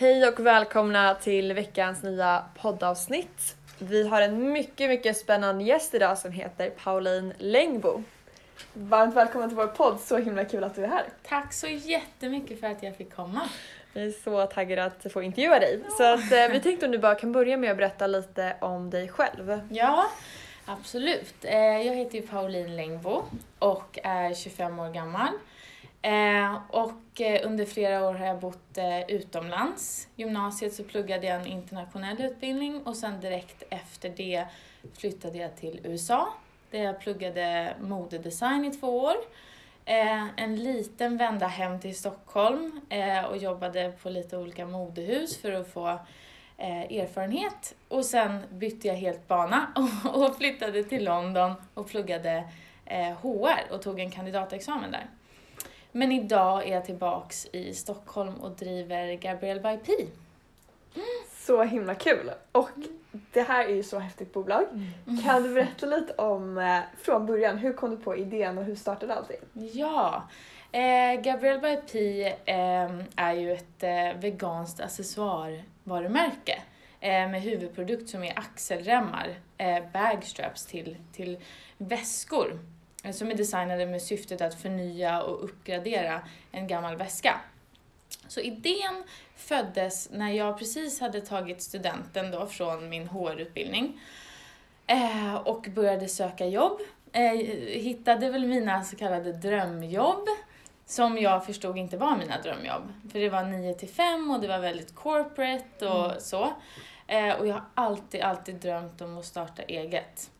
Hej och välkomna till veckans nya poddavsnitt. Vi har en mycket, mycket spännande gäst idag som heter Pauline Längbo. Varmt välkommen till vår podd, så himla kul att du är här. Tack så jättemycket för att jag fick komma. Vi är så taggade att få intervjua dig. Så att, eh, vi tänkte om du bara kan börja med att berätta lite om dig själv. Ja, absolut. Eh, jag heter ju Pauline Längbo och är 25 år gammal. Eh, och eh, under flera år har jag bott eh, utomlands. Gymnasiet så pluggade jag en internationell utbildning och sen direkt efter det flyttade jag till USA där jag pluggade modedesign i två år. Eh, en liten vända hem till Stockholm eh, och jobbade på lite olika modehus för att få eh, erfarenhet. Och sen bytte jag helt bana och, och flyttade till London och pluggade HR och tog en kandidatexamen där. Men idag är jag tillbaks i Stockholm och driver Gabrielle by P. Så himla kul! Och det här är ju så häftigt bolag. Mm. Kan du berätta lite om, eh, från början, hur kom du på idén och hur startade allting? Ja, eh, Gabrielle by P eh, är ju ett eh, veganskt accessoarvarumärke eh, med huvudprodukt som är axelremmar, eh, bagstraps till, till väskor som är designade med syftet att förnya och uppgradera en gammal väska. Så idén föddes när jag precis hade tagit studenten då från min HR-utbildning eh, och började söka jobb. Eh, hittade väl mina så kallade drömjobb som jag förstod inte var mina drömjobb. För det var 9 till 5 och det var väldigt corporate och mm. så. Eh, och jag har alltid, alltid drömt om att starta eget.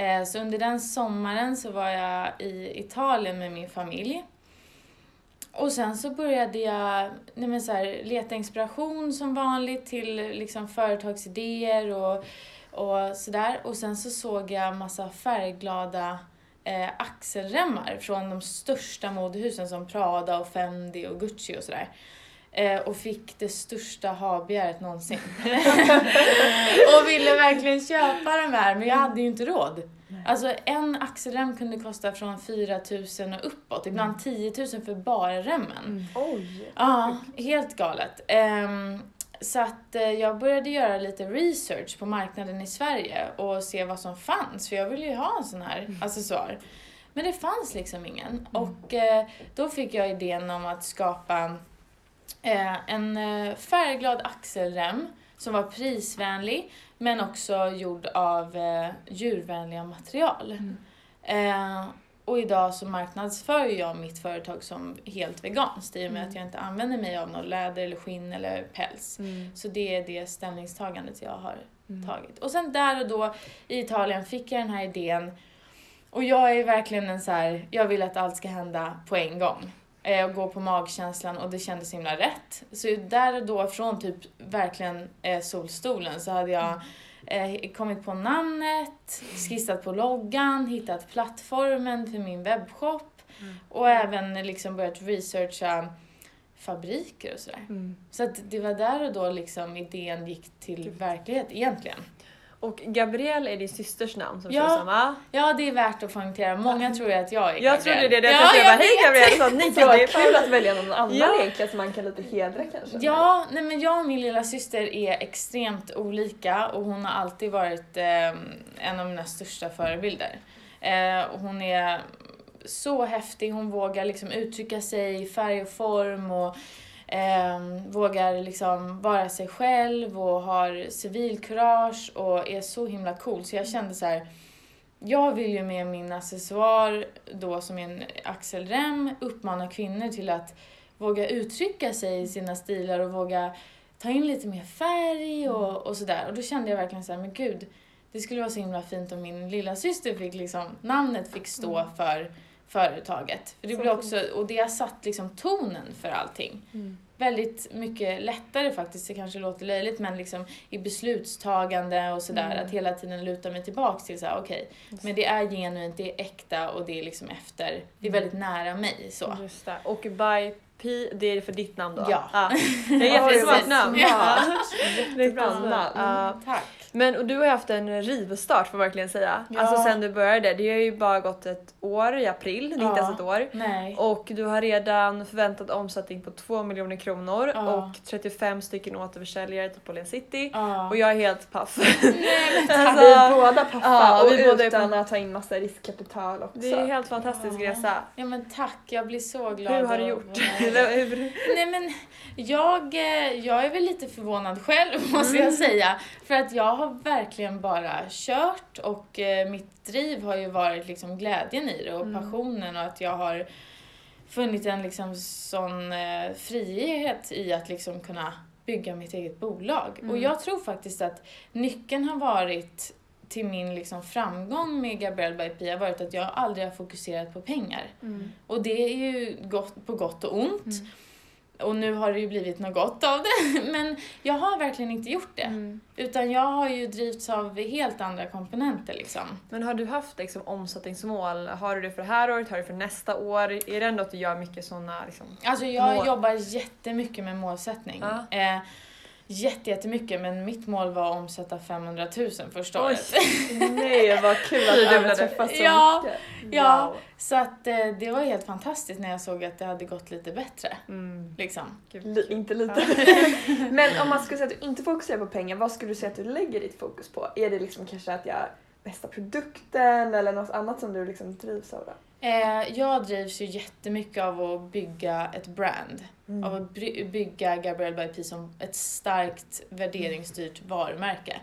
Eh, så under den sommaren så var jag i Italien med min familj och sen så började jag nej men så här, leta inspiration som vanligt till liksom företagsidéer och, och sådär. Och sen så såg jag massa färgglada eh, axelremmar från de största modehusen som Prada och Fendi och Gucci och sådär. Eh, och fick det största habegäret någonsin. och ville verkligen köpa de här men jag hade ju inte råd. Alltså en axelrem kunde kosta från 4 000 och uppåt, ibland 10 000 för bara remmen. Mm. Oj! Ja, helt galet. Um, så att uh, jag började göra lite research på marknaden i Sverige och se vad som fanns, för jag ville ju ha en sån här mm. accessoar. Men det fanns liksom ingen. Mm. Och uh, då fick jag idén om att skapa uh, en färgglad axelrem som var prisvänlig men också gjord av eh, djurvänliga material. Mm. Eh, och idag så marknadsför jag mitt företag som helt veganskt i och med mm. att jag inte använder mig av något läder eller skinn eller päls. Mm. Så det är det ställningstagandet jag har mm. tagit. Och sen där och då i Italien fick jag den här idén och jag är verkligen en så här, jag vill att allt ska hända på en gång eh, och gå på magkänslan och det kändes himla rätt. Så där och då, från typ verkligen eh, solstolen, så hade jag eh, kommit på namnet, skissat på loggan, hittat plattformen för min webbshop mm. och även liksom börjat researcha fabriker och sådär. Mm. Så att det var där och då liksom idén gick till verklighet egentligen. Och Gabrielle är din systers namn som ja, samma. Ja, det är värt att poängtera. Många tror att jag är Gabrielle. Jag trodde det, det jag ja, jag bara, hej Gabrielle, så ni kan, det är kul att välja någon annan ja. egentligen som man kan lite hedra kanske. Ja, nej men jag och min lilla syster är extremt olika och hon har alltid varit eh, en av mina största förebilder. Eh, hon är så häftig, hon vågar liksom uttrycka sig i färg och form och eh, vågar liksom vara sig själv och har civilkurage och är så himla cool. Så jag kände så här, jag vill ju med min accessoar då som är en axelrem uppmana kvinnor till att våga uttrycka sig i sina stilar och våga ta in lite mer färg och, och sådär. Och då kände jag verkligen så här, men gud, det skulle vara så himla fint om min lilla syster fick liksom, namnet fick stå mm. för företaget. För det blir också, och det har satt liksom tonen för allting. Mm. Väldigt mycket lättare faktiskt, det kanske låter löjligt, men liksom i beslutstagande och sådär, mm. att hela tiden luta mig tillbaks till såhär, okej, okay, men det är genuint, det är äkta och det är liksom efter, det är väldigt nära mig så. Just det. Och by P, det är för ditt namn då? Ja. Ah. Det är jättesmart namn. Ja. Jättebra namn. Uh, tack. Men och du har haft en rivstart får man verkligen säga. Ja. Alltså sen du började. Det har ju bara gått ett år i april, det är inte Ja. ens ett år. Nej. Och du har redan förväntad omsättning på 2 miljoner kronor Ja. och 35 stycken återförsäljare till Åhléns City. Ja. Och jag är helt paff. Nej, men Alltså, vi är båda ja, och vi båda är utan pappa. att ta in massa riskkapital också. Det är en helt fantastisk Ja. resa. Ja men tack, jag blir så glad. Hur har du gjort? Nej men jag, eh, jag är väl lite förvånad själv måste Mm. jag säga. För att jag har verkligen bara kört och eh, mitt driv har ju varit liksom glädjen i det och Mm. passionen och att jag har funnit en liksom sån eh, frihet i att liksom kunna bygga mitt eget bolag. Mm. Och jag tror faktiskt att nyckeln har varit till min liksom framgång med Gabrielle by Pia varit att jag aldrig har fokuserat på pengar. Mm. Och det är ju gott, på gott och ont. Och nu har det ju blivit något gott av det. Men jag har verkligen inte gjort det. Mm. Utan jag har ju drivits av helt andra komponenter liksom. Men har du haft liksom, omsättningsmål? Har du det för det här året? Har du det för nästa år? Är det ändå att du gör mycket sådana liksom? Alltså jag Mål. jobbar jättemycket med målsättning. Ja. Eh, jättemycket, men mitt mål var att omsätta 500 000 första Oj. året. Nej vad kul att Fyrdubblade. överträffa så Ja. mycket. Ja. Wow. Så att eh, det var helt fantastiskt när jag såg att det hade gått lite bättre. Mm. Liksom. Kul. inte lite. Men om man skulle säga att du inte fokuserar på pengar, vad skulle du säga att du lägger ditt fokus på? Är det liksom kanske att göra bästa produkten eller något annat som du liksom drivs av? Då? Eh, jag drivs ju jättemycket av att bygga ett brand. Mm. Av att bygga Gabrielle by P som ett starkt värderingsstyrt varumärke.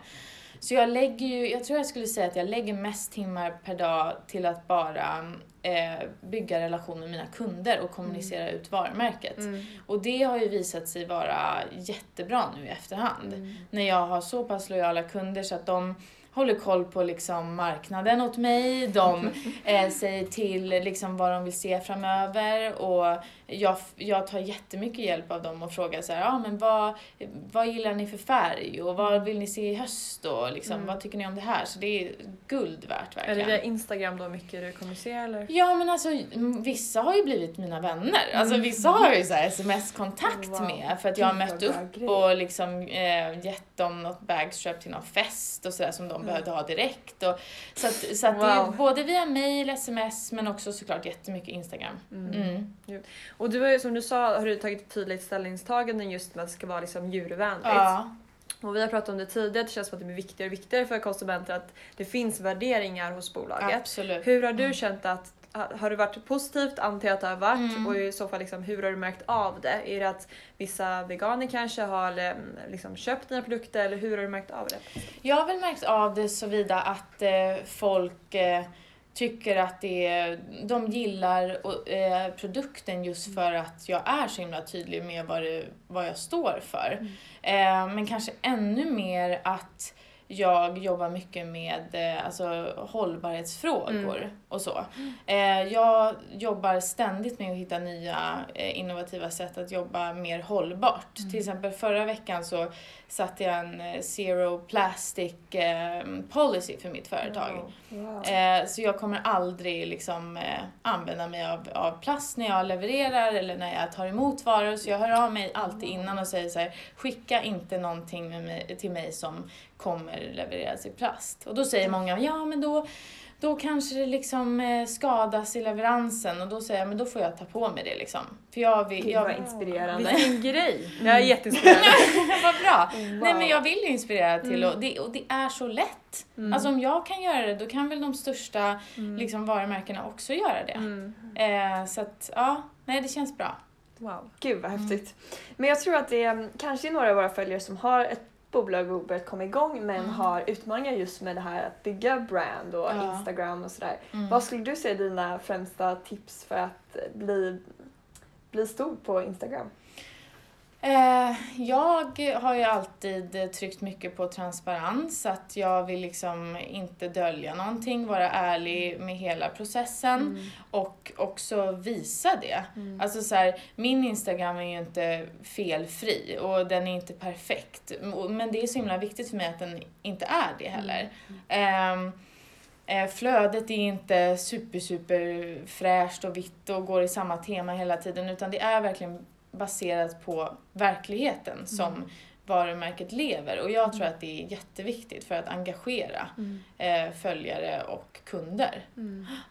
Så jag lägger ju, jag tror jag skulle säga att jag lägger mest timmar per dag till att bara eh, bygga relation med mina kunder och kommunicera ut varumärket. Mm. Och det har ju visat sig vara jättebra nu i efterhand. Mm. När jag har så pass lojala kunder så att de håller koll på liksom marknaden åt mig, de eh, säger till liksom vad de vill se framöver och jag, jag tar jättemycket hjälp av dem och frågar så här, ah, men vad, vad gillar ni för färg och vad vill ni se i höst och liksom, Mm. vad tycker ni om det här? Så det är guld värt Är det verkligen. via Instagram då mycket du kommunicerar eller? Ja men alltså m- vissa har ju blivit mina vänner. Alltså Mm. vissa har jag ju så sms-kontakt Wow. med för att jag har mött upp och liksom eh, gett dem något bagstrap till någon fest och sådär som de Mm. Behövde ha direkt. Och, så att, så att det är Wow. både via mail, sms men också såklart jättemycket Instagram. Mm. Mm. Och du har ju som du sa har du tagit tydligt ställningstagande just med att det ska vara liksom djurvänligt. Ja. Och vi har pratat om det tidigare, det känns som att det blir viktigare och viktigare för konsumenter att det finns värderingar hos bolaget. Absolut. Hur har du Mm. känt att har det varit positivt? Antar jag att det har varit. Mm. Och i så fall, liksom, hur har du märkt av det? Är det att vissa veganer kanske har eh, liksom, köpt dina produkter eller hur har du märkt av det? Jag har väl märkt av det såvida att eh, folk eh, tycker att det de gillar och, eh, produkten just för att jag är så himla tydlig med vad, det, vad jag står för. Eh, men kanske ännu mer att jag jobbar mycket med eh, alltså, hållbarhetsfrågor Mm. Och så. Eh, jag jobbar ständigt med att hitta nya eh, innovativa sätt att jobba mer hållbart. Till exempel förra veckan så satte jag en eh, zero plastic policy för mitt företag. Wow. Eh, så jag kommer aldrig liksom, använda mig av, av plast när jag levererar eller när jag tar emot varor. Så jag hör av mig alltid innan och säger så här, skicka inte någonting mig, till mig som kommer levereras i plast. Och då säger många, ja men då, då kanske det liksom eh, skadas i leveransen och då säger jag, men då får jag ta på mig det liksom. För jag vill, Gud jag, vad inspirerande. Vilken grej! Jag är jätteinspirerad. vad bra! Wow. Nej men jag vill ju inspirera till Mm. och, det, och det är så lätt. Mm. Alltså om jag kan göra det, då kan väl de största Mm. liksom, varumärkena också göra det. Mm. Eh, så att, ja, nej det känns bra. Wow. Gud vad häftigt. Men jag tror att det är kanske är några av våra följare som har ett bolag och börjat komma igång men Mm. har utmaningar just med det här att bygga brand och Ja. Instagram och sådär. Mm. Vad skulle du säga är dina främsta tips för att bli, bli stor på Instagram? Eh, jag har ju alltid tryckt mycket på transparens, att jag vill liksom inte dölja någonting, vara ärlig med hela processen Mm. och också visa det. Mm. Alltså så här, min Instagram är ju inte felfri och den är inte perfekt. Men det är så himla viktigt för mig att den inte är det heller. Ehm, eh, flödet är inte super, super fräscht och vitt och går i samma tema hela tiden utan det är verkligen baserat på verkligheten som varumärket lever. Och jag tror att det är jätteviktigt för att engagera Mm. eh, följare och kunder.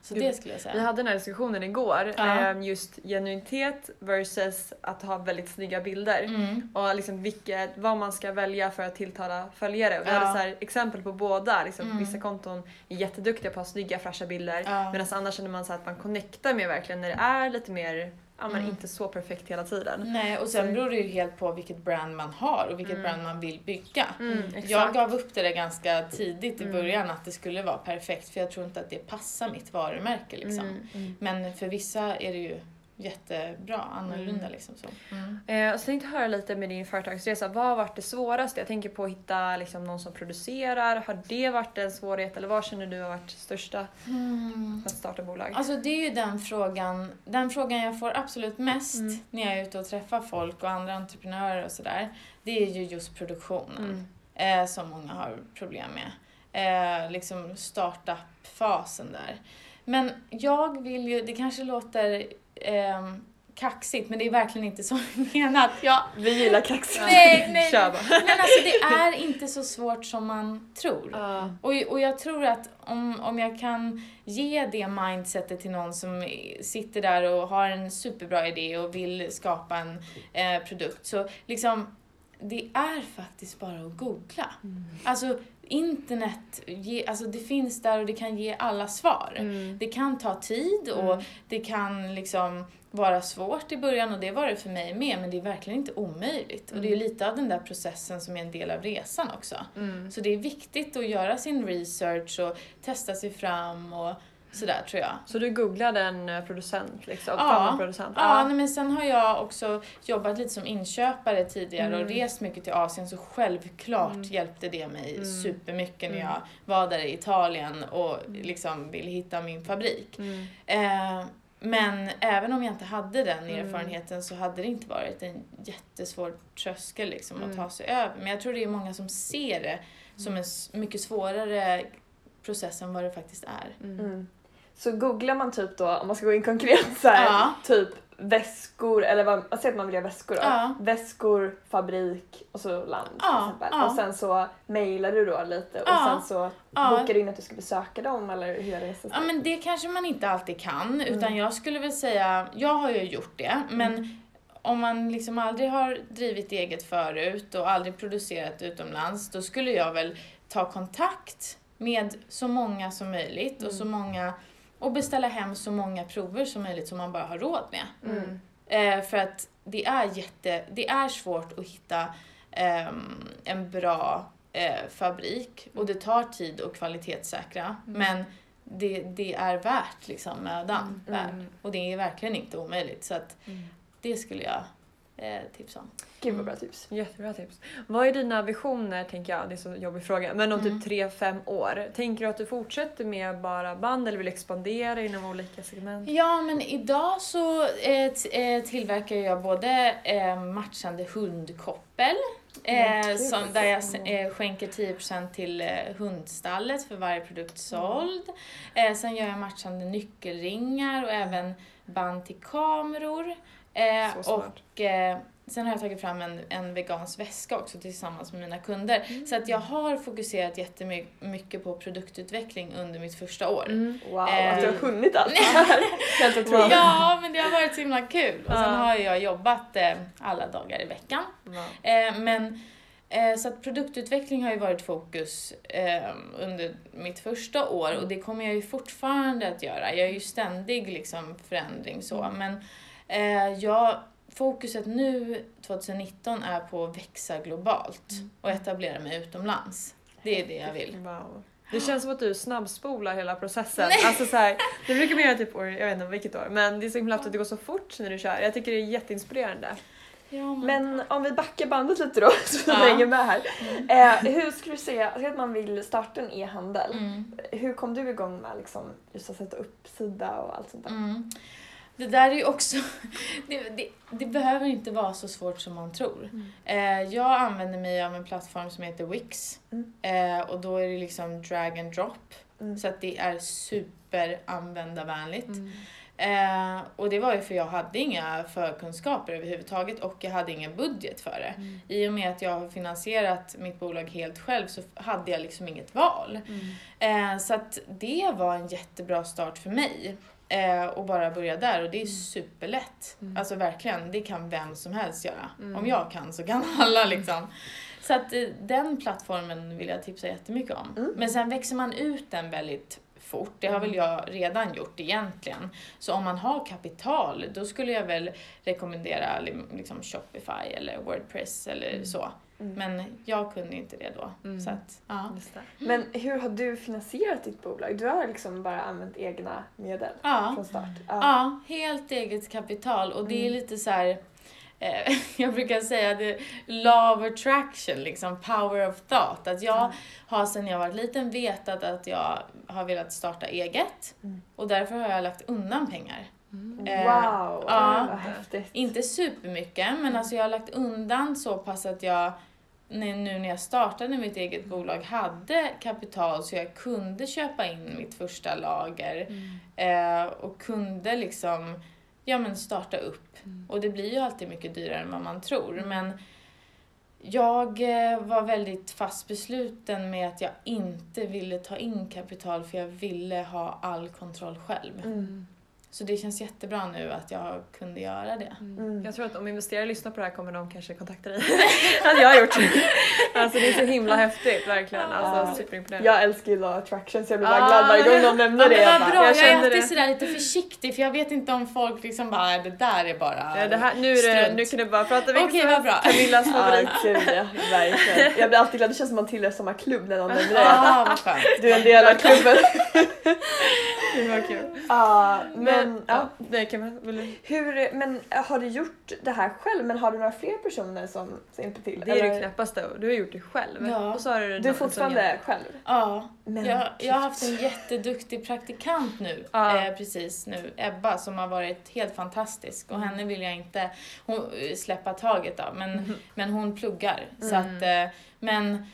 Så Du- det skulle jag Vi säga. hade den här diskussionen igår, Ja. ehm, just genuinitet versus att ha väldigt snygga bilder. Mm. Och liksom vilket, vad man ska välja för att tilltala följare. Vi Ja. hade så här exempel på båda. Liksom, Mm. Vissa konton är jätteduktiga på att ha snygga fräscha bilder. Ja. Medan annars känner man så att man connectar med verkligen när det är lite mer, ja men Mm. inte så perfekt hela tiden. Nej, och sen Så- beror det ju helt på vilket brand man har och vilket Mm. brand man vill bygga. Mm. Jag gav upp det där ganska tidigt i Mm. början att det skulle vara perfekt för jag tror inte att det passar mitt varumärke liksom. Mm. Men för vissa är det ju jättebra, annorlunda Mm. liksom så. Mm. Eh, så tänkte jag höra lite med din företagsresa. Vad har varit det svåraste? Jag tänker på att hitta liksom, någon som producerar. Har det varit en svårighet eller vad känner du har varit största Mm. för att starta bolag? Alltså det är ju den frågan, den frågan jag får absolut mest Mm. när jag är ute och träffar folk och andra entreprenörer och sådär. Det är ju just produktionen. Mm. eh, som många har problem med. Eh, liksom startup-fasen där. Men jag vill ju, det kanske låter eh, kaxigt men det är verkligen inte så menat. Jag, Vi gillar kaxigt. nej, nej. Kör bara. Men alltså det är inte så svårt som man tror. Ja. Och, och jag tror att om, om jag kan ge det mindsetet till någon som sitter där och har en superbra idé och vill skapa en eh, produkt så liksom det är faktiskt bara att googla. Alltså internet, ge, alltså det finns där och det kan ge alla svar. Mm. Det kan ta tid och Mm. det kan liksom vara svårt i början och det var det för mig med men det är verkligen inte omöjligt. Och det är Mm. lite av den där processen som är en del av resan också. Mm. Så det är viktigt att göra sin research och testa sig fram och sådär tror jag. Så du googlade en eh, producent liksom? Ja. Farmaproducent? Ja, nej, men sen har jag också jobbat lite som inköpare tidigare och Mm. rest mycket till Asien så självklart Mm. hjälpte det mig Mm. supermycket när Mm. jag var där i Italien och liksom ville hitta min fabrik. Mm. Eh, men även om jag inte hade den Mm. erfarenheten så hade det inte varit en jättesvår tröskel liksom Mm. att ta sig över. Men jag tror det är många som ser det som en mycket svårare process än vad det faktiskt är. Mm. Mm. Så googlar man typ då, om man ska gå in konkret så här, Ja. typ väskor, eller vad, man säger att man vill göra väskor då. Ja. Väskor, fabrik och så land till Ja, exempel. ja. Och sen så mejlar du då lite och sen så bokar du in att du ska besöka dem eller hur är det? Ja men det kanske man inte alltid kan utan Mm. jag skulle väl säga, jag har ju gjort det men om man liksom aldrig har drivit eget förut och aldrig producerat utomlands då skulle jag väl ta kontakt med så många som möjligt och så många och beställa hem så många prover som möjligt som man bara har råd med. Mm. Eh, för att det är jätte, det är svårt att hitta ehm, en bra eh, fabrik och det tar tid att kvalitetssäkra men det, det är värt liksom mödan. Mm. Värt. Och det är verkligen inte omöjligt så att Mm. det skulle jag eh, tipsa om. Gud vad bra tips. Jättebra tips. Vad är dina visioner, tänker jag, det är så jobbig fråga, men om Mm. typ 3-5 år? Tänker du att du fortsätter med bara band eller vill expandera inom olika segment? Ja, men idag så eh, eh, tillverkar jag både eh, matchande hundkoppel eh, som, där jag s- eh, skänker 10% till eh, hundstallet för varje produkt såld. Eh, sen gör jag matchande nyckelringar och även band till kameror. Eh, och eh, sen har jag tagit fram en, en vegansk väska också tillsammans med mina kunder. Så att jag har fokuserat jättemycket på produktutveckling under mitt första år. Mm. Wow, Eh, att du har hunnit allt det här. Helt otroligt. Ja, men det har varit så himla kul. Och sen har jag jobbat eh, alla dagar i veckan. Wow. Eh, men eh, så att produktutveckling har ju varit fokus eh, under mitt första år och det kommer jag ju fortfarande att göra. Jag är ju ständig liksom förändring så. Men eh, jag, fokuset nu 2019 är på att växa globalt och etablera mig utomlands. Det är det jag vill. Wow. Det känns som att du snabbspolar hela processen. Alltså så här, det brukar man göra typ år, jag vet inte vilket år, men det är så himla att det går så fort när du kör. Jag tycker det är jätteinspirerande. Ja, Men om vi backar bandet lite då, så Ja. vi hänger med här. Eh, hur skulle du säga, säg att man vill starta en e-handel. Mm. Hur kom du igång med liksom, just att sätta upp sida och allt sånt där? Mm. Det där är ju också, det, det, det behöver inte vara så svårt som man tror. Eh, jag använder mig av en plattform som heter Wix. Mm. Eh, och då är det liksom drag and drop. Mm. Så att det är super användarvänligt. Eh, och det var ju för jag hade inga förkunskaper överhuvudtaget och jag hade ingen budget för det. Mm. I och med att jag har finansierat mitt bolag helt själv så hade jag liksom inget val. Eh, så att det var en jättebra start för mig. Eh, och bara börja där och det är superlätt. Mm. Alltså verkligen, det kan vem som helst göra. Mm. Om jag kan så kan alla liksom. Så att eh, den plattformen vill jag tipsa jättemycket om. Mm. Men sen växer man ut den väldigt fort. Det har väl Mm. jag redan gjort egentligen. Så om man har kapital, då skulle jag väl rekommendera li- liksom Shopify eller Wordpress eller Mm. så. Mm. Men jag kunde inte det då. Mm. Så att, ja. Men hur har du finansierat ditt bolag? Du har liksom bara använt egna medel Ja. från start? Ja, helt eget kapital och det är Mm. lite så här. Eh, jag brukar säga det law of attraction, liksom power of thought. Att jag har sedan jag var liten vetat att jag har velat starta eget Mm. och därför har jag lagt undan pengar. Mm. Eh, Wow, ja. vad häftigt. Inte supermycket, men alltså jag har lagt undan så pass att jag nu när jag startade mitt eget bolag hade kapital så jag kunde köpa in mitt första lager Mm. eh, och kunde liksom ja, men starta upp. Mm. Och det blir ju alltid mycket dyrare än vad man tror. Men jag eh, var väldigt fast besluten med att jag inte ville ta in kapital för jag ville ha all kontroll själv. Mm. Så det känns jättebra nu att jag kunde göra det. Mm. Jag tror att om investerare lyssnar på det här kommer de kanske kontakta dig. Hade jag gjort. Alltså det är så himla häftigt verkligen. Alltså Ja. superimponerande. Jag älskar ju law attraction så jag blir bara Ah, glad varje gång någon nämner Ja, det. Jag bara, bra, jag jag, är alltid sådär lite försiktig för jag vet inte om folk liksom bara, "Nej, det där är bara Ja, det här, nu, är det, strunt." nu kan du bara prata vilket Okej, som helst. bra. Camillas favorit. Ja, verkligen. Jag blir alltid glad, det känns som man tillhör samma klubb när någon nämner det. Skönt. Du är en del av klubben. Det var kul. Ja, men Men, ja. ja, det kan man, vill? Hur, men har du gjort det här själv? Men har du några fler personer som hjälper till? Det är Eller- det knappaste. Du har gjort det själv. Ja. Och så har du, Du är fortfarande själv? Ja, Men jag, jag har haft en jätteduktig praktikant nu, Ja. eh, precis nu, Ebba, som har varit helt fantastisk. Och henne vill jag inte hon, släppa taget av, men, men hon pluggar. Så Mm. att, eh, men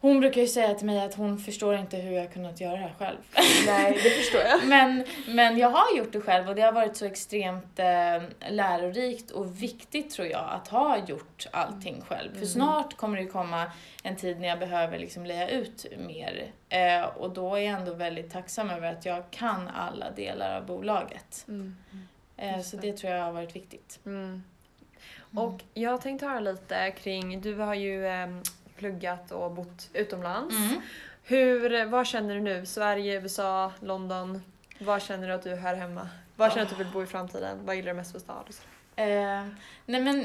hon brukar ju säga till mig att hon förstår inte hur jag har kunnat göra det här själv. Nej, det förstår jag. Men, men jag har gjort det själv och det har varit så extremt eh, lärorikt och viktigt tror jag att ha gjort allting själv. För Mm. snart kommer det ju komma en tid när jag behöver liksom leja ut mer. Eh, och då är jag ändå väldigt tacksam över att jag kan alla delar av bolaget. Mm. Eh, Just så det. det tror jag har varit viktigt. Mm. Och jag tänkte höra lite kring, du har ju ehm, pluggat och bott utomlands. Mm. Hur, vad känner du nu? Sverige, USA, London? Var känner du att du hör hemma? Var känner du att du vill bo i framtiden? Vad gillar du mest för stad? Eh, nej men,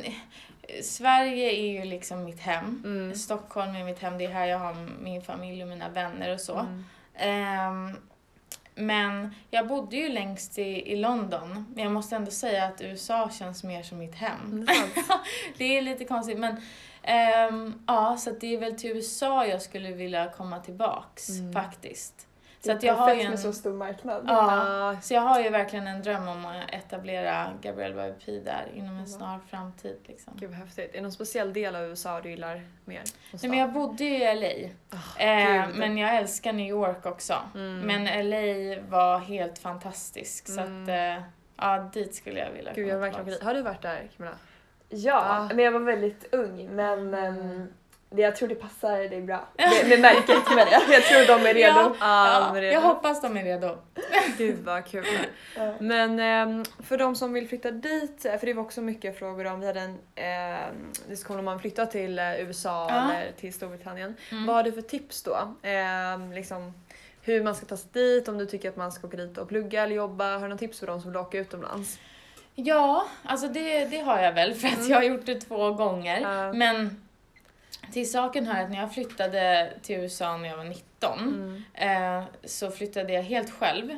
eh, Sverige är ju liksom mitt hem. Mm. Stockholm är mitt hem, det är här jag har min familj och mina vänner och så. Mm. Ehm, men jag bodde ju längst i, i London, men jag måste ändå säga att USA känns mer som mitt hem. Mm. Det är lite konstigt, men ehm, ja, så att det är väl till USA jag skulle vilja komma tillbaks Mm. faktiskt. Så att jag har ju med en, så stor marknad. ja, så jag har ju verkligen en dröm om att etablera Gabrielle by P där inom en snar framtid. Liksom. Gud vad häftigt. Är det någon speciell del av USA du gillar mer? Nej, men jag bodde ju i LA, Oh, eh, men jag älskar New York också. Mm. Men LA var helt fantastisk så Mm. att eh, ja, dit skulle jag vilja Gud jag komma vill verkligen. Har du varit där Camilla? Ja, Ah. men jag var väldigt ung. Men Mm. ehm, det, jag tror det passar dig bra. Med, med märket med det. Jag tror de är redo. Ja, Ja, ja, men det- jag hoppas de är redo. Gud vad kul. Ja. Men ehm, för de som vill flytta dit, för det var också mycket frågor om, vi hade en ehm, diskussion om man flyttar till eh, USA Ja. eller till Storbritannien. Mm. Vad har du för tips då? Ehm, liksom, hur man ska ta sig dit, om du tycker att man ska åka dit och plugga eller jobba. Har du några tips för de som vill åka utomlands? Ja, alltså det, det har jag väl för att Mm. jag har gjort det två gånger. Ja. Men till saken hör att när jag flyttade till USA när jag var 19 Mm. eh, så flyttade jag helt själv.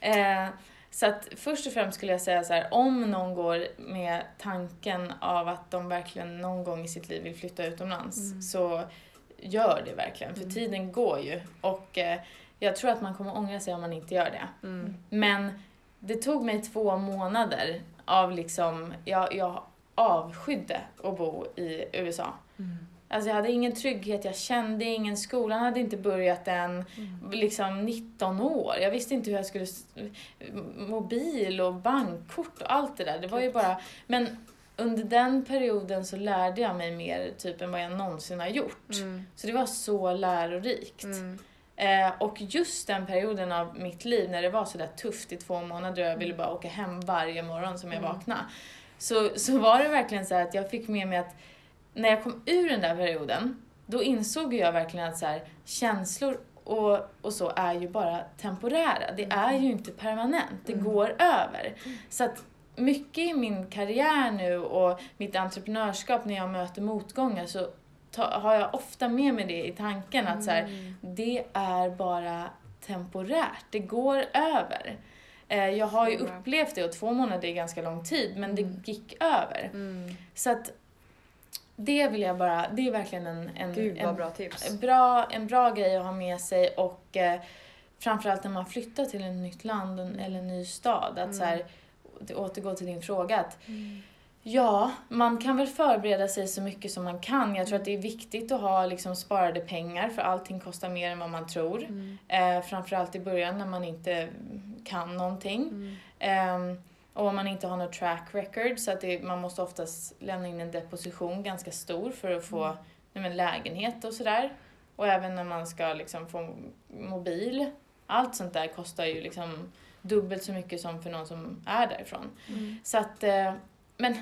Eh, så att först och främst skulle jag säga så här, om någon går med tanken av att de verkligen någon gång i sitt liv vill flytta utomlands Mm. så gör det verkligen, för Mm. tiden går ju. Och eh, jag tror att man kommer ångra sig om man inte gör det. Mm. Men det tog mig två månader av liksom, jag, jag avskydde att bo i USA. Mm. Alltså jag hade ingen trygghet, jag kände ingen, skolan hade inte börjat än, liksom 19 år. Jag visste inte hur jag skulle, mobil och bankkort och allt det där. Det var ju bara, men under den perioden så lärde jag mig mer typ än vad jag någonsin har gjort. Mm. Så det var så lärorikt. Mm. Eh, och just den perioden av mitt liv när det var sådär tufft i två månader och jag ville bara åka hem varje morgon som jag Mm. vaknade. Så, så var det verkligen så att jag fick med mig att när jag kom ur den där perioden, då insåg jag verkligen att så här, känslor och, och så är ju bara temporära. Det är ju inte permanent, det går över. Så att mycket i min karriär nu och mitt entreprenörskap när jag möter motgångar så ta, har jag ofta med mig det i tanken att så här, Mm. det är bara temporärt, det går över. Eh, Jag har ju upplevt det och två månader är ganska lång tid men det Mm. gick över. Mm. Så att det vill jag bara, det är verkligen en, en, Gud en, bra tips. en, bra, en bra grej att ha med sig och eh, framförallt när man flyttar till ett nytt land eller en ny stad. Att så här, det återgår till din fråga att Ja, man kan väl förbereda sig så mycket som man kan. Jag tror att det är viktigt att ha liksom sparade pengar för allting kostar mer än vad man tror. Mm. Eh, framförallt i början när man inte kan någonting. Mm. Ehm, och om man inte har något track record så att det, man måste oftast lämna in en deposition ganska stor för att få nej, men, lägenhet och sådär. Och även när man ska liksom få mobil. Allt sånt där kostar ju liksom dubbelt så mycket som för någon som är därifrån. Mm. Så att, eh, men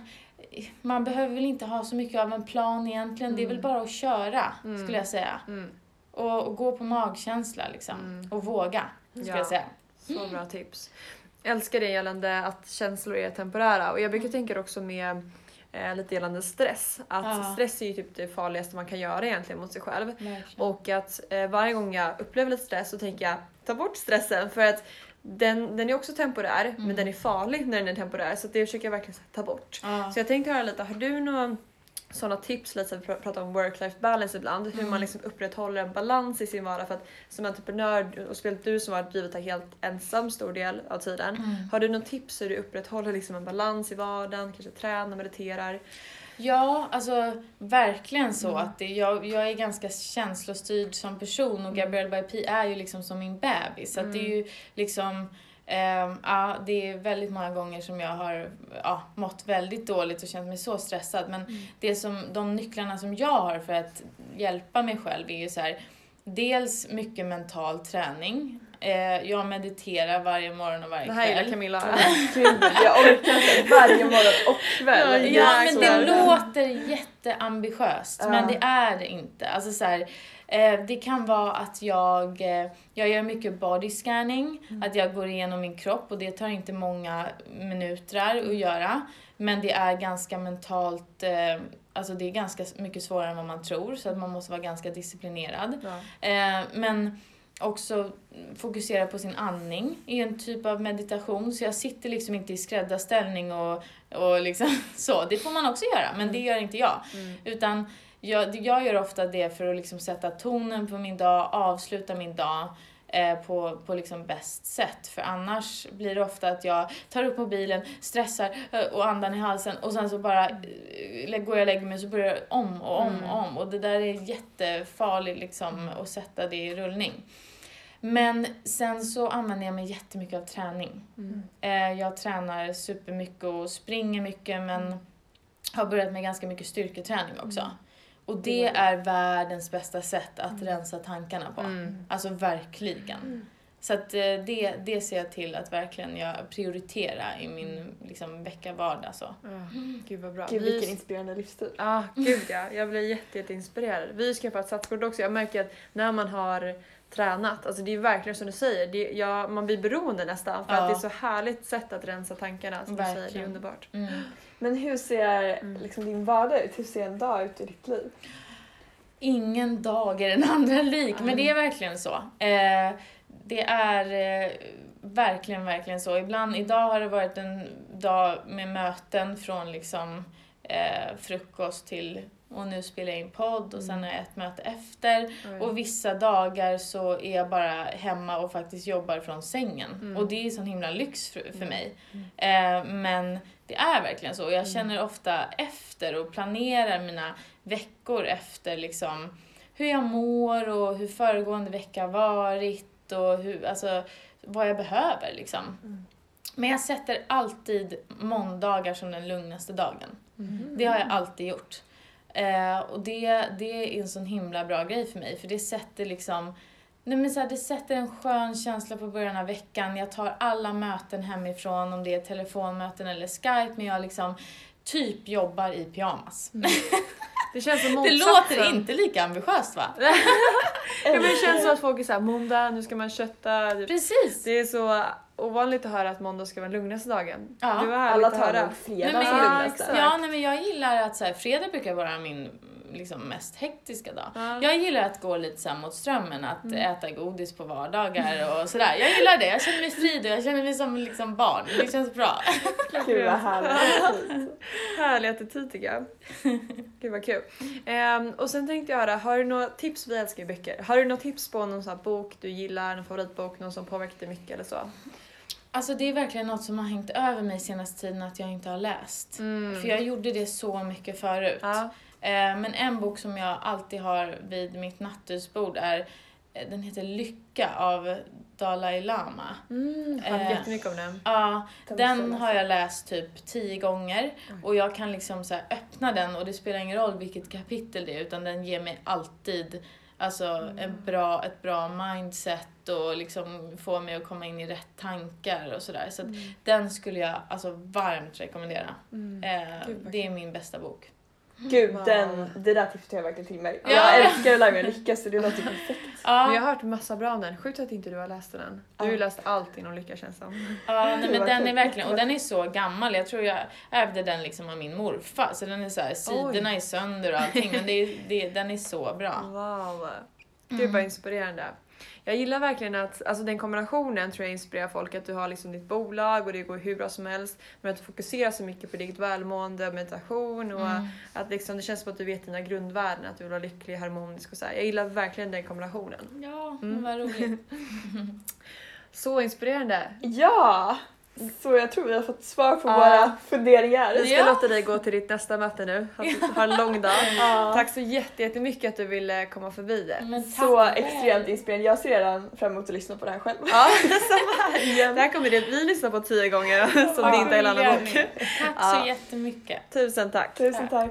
man behöver väl inte ha så mycket av en plan egentligen. Det är väl bara att köra, Mm. skulle jag säga. Mm. Och, och gå på magkänsla liksom. Mm. Och våga, skulle Ja. jag säga. Så bra tips. Älskar det gällande att känslor är temporära och jag brukar tänka också med eh, lite gällande stress. Att Ja. stress är ju typ det farligaste man kan göra egentligen mot sig själv. Verkligen. Och att eh, varje gång jag upplever lite stress så tänker jag ta bort stressen för att den, den är också temporär men den är farlig när den är temporär så det försöker jag verkligen ta bort. Ja. Så jag tänkte höra lite, har du några sådana tips, lite att vi pr- pratar om work-life balance ibland, hur Mm. man liksom upprätthåller en balans i sin vardag för att som entreprenör, och speciellt du som har drivit det helt ensam stor del av tiden, Mm. har du något tips hur du upprätthåller liksom en balans i vardagen, kanske tränar, mediterar? Ja, alltså verkligen så Mm. att det, jag, jag är ganska känslostyrd som person och Gabrielle by P är ju liksom som min bebis. Så att det är ju liksom ehm, ja, det är väldigt många gånger som jag har ja, mått väldigt dåligt och känt mig så stressad. Men det som, de nycklarna som jag har för att hjälpa mig själv är ju så här, dels mycket mental träning. Eh, jag mediterar varje morgon och varje Det här kväll. gillar Camilla. Gud, jag orkar inte varje morgon och kväll. Ja, är men så det låter jätteambitiöst, Ja. men det är det inte. Alltså så här, eh, det kan vara att jag, eh, jag gör mycket body scanning, att jag går igenom min kropp och det tar inte många minuter att göra. Men det är ganska mentalt, eh, alltså det är ganska mycket svårare än vad man tror, så att man måste vara ganska disciplinerad. Ja. Eh, men också fokusera på sin andning i en typ av meditation. Så jag sitter liksom inte i skräddarställning och, och liksom så. Det får man också göra, men det gör inte jag. Mm. Utan jag, jag gör ofta det för att liksom sätta tonen på min dag, avsluta min dag eh, på, på liksom bäst sätt. För annars blir det ofta att jag tar upp mobilen, stressar eh, och andan i halsen och sen så bara eh, går jag och lägger mig och så börjar jag om och om och om. Och det där är jättefarligt liksom att sätta det i rullning. Men sen så använder jag mig jättemycket av träning. Mm. Eh, jag tränar supermycket och springer mycket men har börjat med ganska mycket styrketräning också. Och det är världens bästa sätt att rensa tankarna på. Mm. Alltså verkligen. Så att eh, det, det ser jag till att verkligen jag prioriterar i min liksom, vecka-vardag. Så. Ja, Gud vad bra. Gud Vi- vilken inspirerande livsstil. Ja, gud ja. Jag blir jätte. Vi ska få ett satskort också. Jag märker att när man har tränat, alltså det är verkligen som du säger, det, ja, man blir beroende nästan för Ja. att det är så härligt sätt att rensa tankarna. Som du säger, det är Verkligen. underbart. Mm. Men hur ser Mm. liksom, din vardag ut? Hur ser en dag ut i ditt liv? Ingen dag är den andra lik, men det är verkligen så. Eh, det är eh, verkligen, verkligen så. Ibland, idag har det varit en dag med möten från liksom eh, frukost till och nu spelar jag in podd och sen har jag ett möte efter. Oj. Och vissa dagar så är jag bara hemma och faktiskt jobbar från sängen. Mm. Och det är sån himla lyx för, för Mm. mig. Eh, men det är verkligen så. Jag känner ofta efter och planerar mina veckor efter liksom hur jag mår och hur föregående vecka har varit och hur, alltså, vad jag behöver liksom. Mm. Men jag sätter alltid måndagar som den lugnaste dagen. Mhm. Det har jag alltid gjort. Eh, och det, det är en sån himla bra grej för mig, för det sätter liksom Nej men så här, det sätter en skön känsla på början av veckan. Jag tar alla möten hemifrån, om det är telefonmöten eller Skype, men jag liksom typ jobbar i pyjamas. Det känns som Det låter inte lika ambitiöst va? Ja, men det känns som att folk är såhär, måndag, nu ska man kötta. Typ. Precis! Det är så ovanligt att höra att måndag ska vara den lugnaste dagen. Ja. Det var Alla att tar höra. nog fredag Nej, men som ja, lugnaste. exakt. Ja, nej men jag gillar att så här, fredag brukar vara min liksom, mest hektiska dag. Ja. Jag gillar att gå lite så här mot strömmen, att Mm. äta godis på vardagar och sådär. Jag gillar det, jag känner mig fri och jag känner mig som liksom barn. Det känns bra. Gud vad härligt. Härlig attityd tycker jag. Gud vad kul. Ehm, och sen tänkte jag höra, har du några tips, vi älskar ju böcker, har du några tips på någon sån här bok du gillar, någon favoritbok, någon som påverkat dig mycket eller så? Alltså det är verkligen något som har hängt över mig senaste tiden att jag inte har läst. Mm. För jag gjorde det så mycket förut. Ja. Eh, Men en bok som jag alltid har vid mitt nattduksbord är, eh, den heter Lycka av Dalai Lama. Mm, jag Eh, jättemycket om den. Ja, Den har jag läst typ tio gånger Oj. och jag kan liksom så öppna den och det spelar ingen roll vilket kapitel det är utan den ger mig alltid alltså en bra, ett bra mindset och liksom får mig att komma in i rätt tankar och sådär. Så att den skulle jag alltså varmt rekommendera. Mm. Eh, Gud, det är min bästa bok. Gud, Wow. den, det där tipset tar jag verkligen till mig. Ja. Jag älskar att lära mig att lyckas så det låter perfekt. Ja, Men jag har hört massa bra om den. Sjukt att inte du har läst den. Du har ju läst allt inom Lycka känns som. ja nej, men den är verkligen, och den är så gammal. Jag tror jag ärvde den liksom av min morfar. Så den är så här, sidorna är sönder och allting men det är, det, den är så bra. Wow. Gud vad inspirerande. Jag gillar verkligen att alltså den kombinationen tror jag inspirerar folk. Att du har liksom ditt bolag och det går hur bra som helst. Men att du fokuserar så mycket på ditt välmående, meditation och Mm. att liksom, det känns som att du vet dina grundvärden. Att du vill vara lycklig, harmonisk och så här. Jag gillar verkligen den kombinationen. Ja, Mm. vad roligt. Så inspirerande. Ja! Så jag tror vi har fått svar på Ja. våra funderingar. Vi ska Ja. låta dig gå till ditt nästa möte nu. Att har en lång dag. Ja. Tack så jätte- jättemycket att du ville komma förbi Så extremt inspirerande. Jag ser redan fram emot att lyssna på det här själv. Ja, samma här. Det här kommer det vi lyssna på tio gånger som Vad det inte är en annan bok. Tack Ja. så jättemycket. Tusen tack. Tusen tack.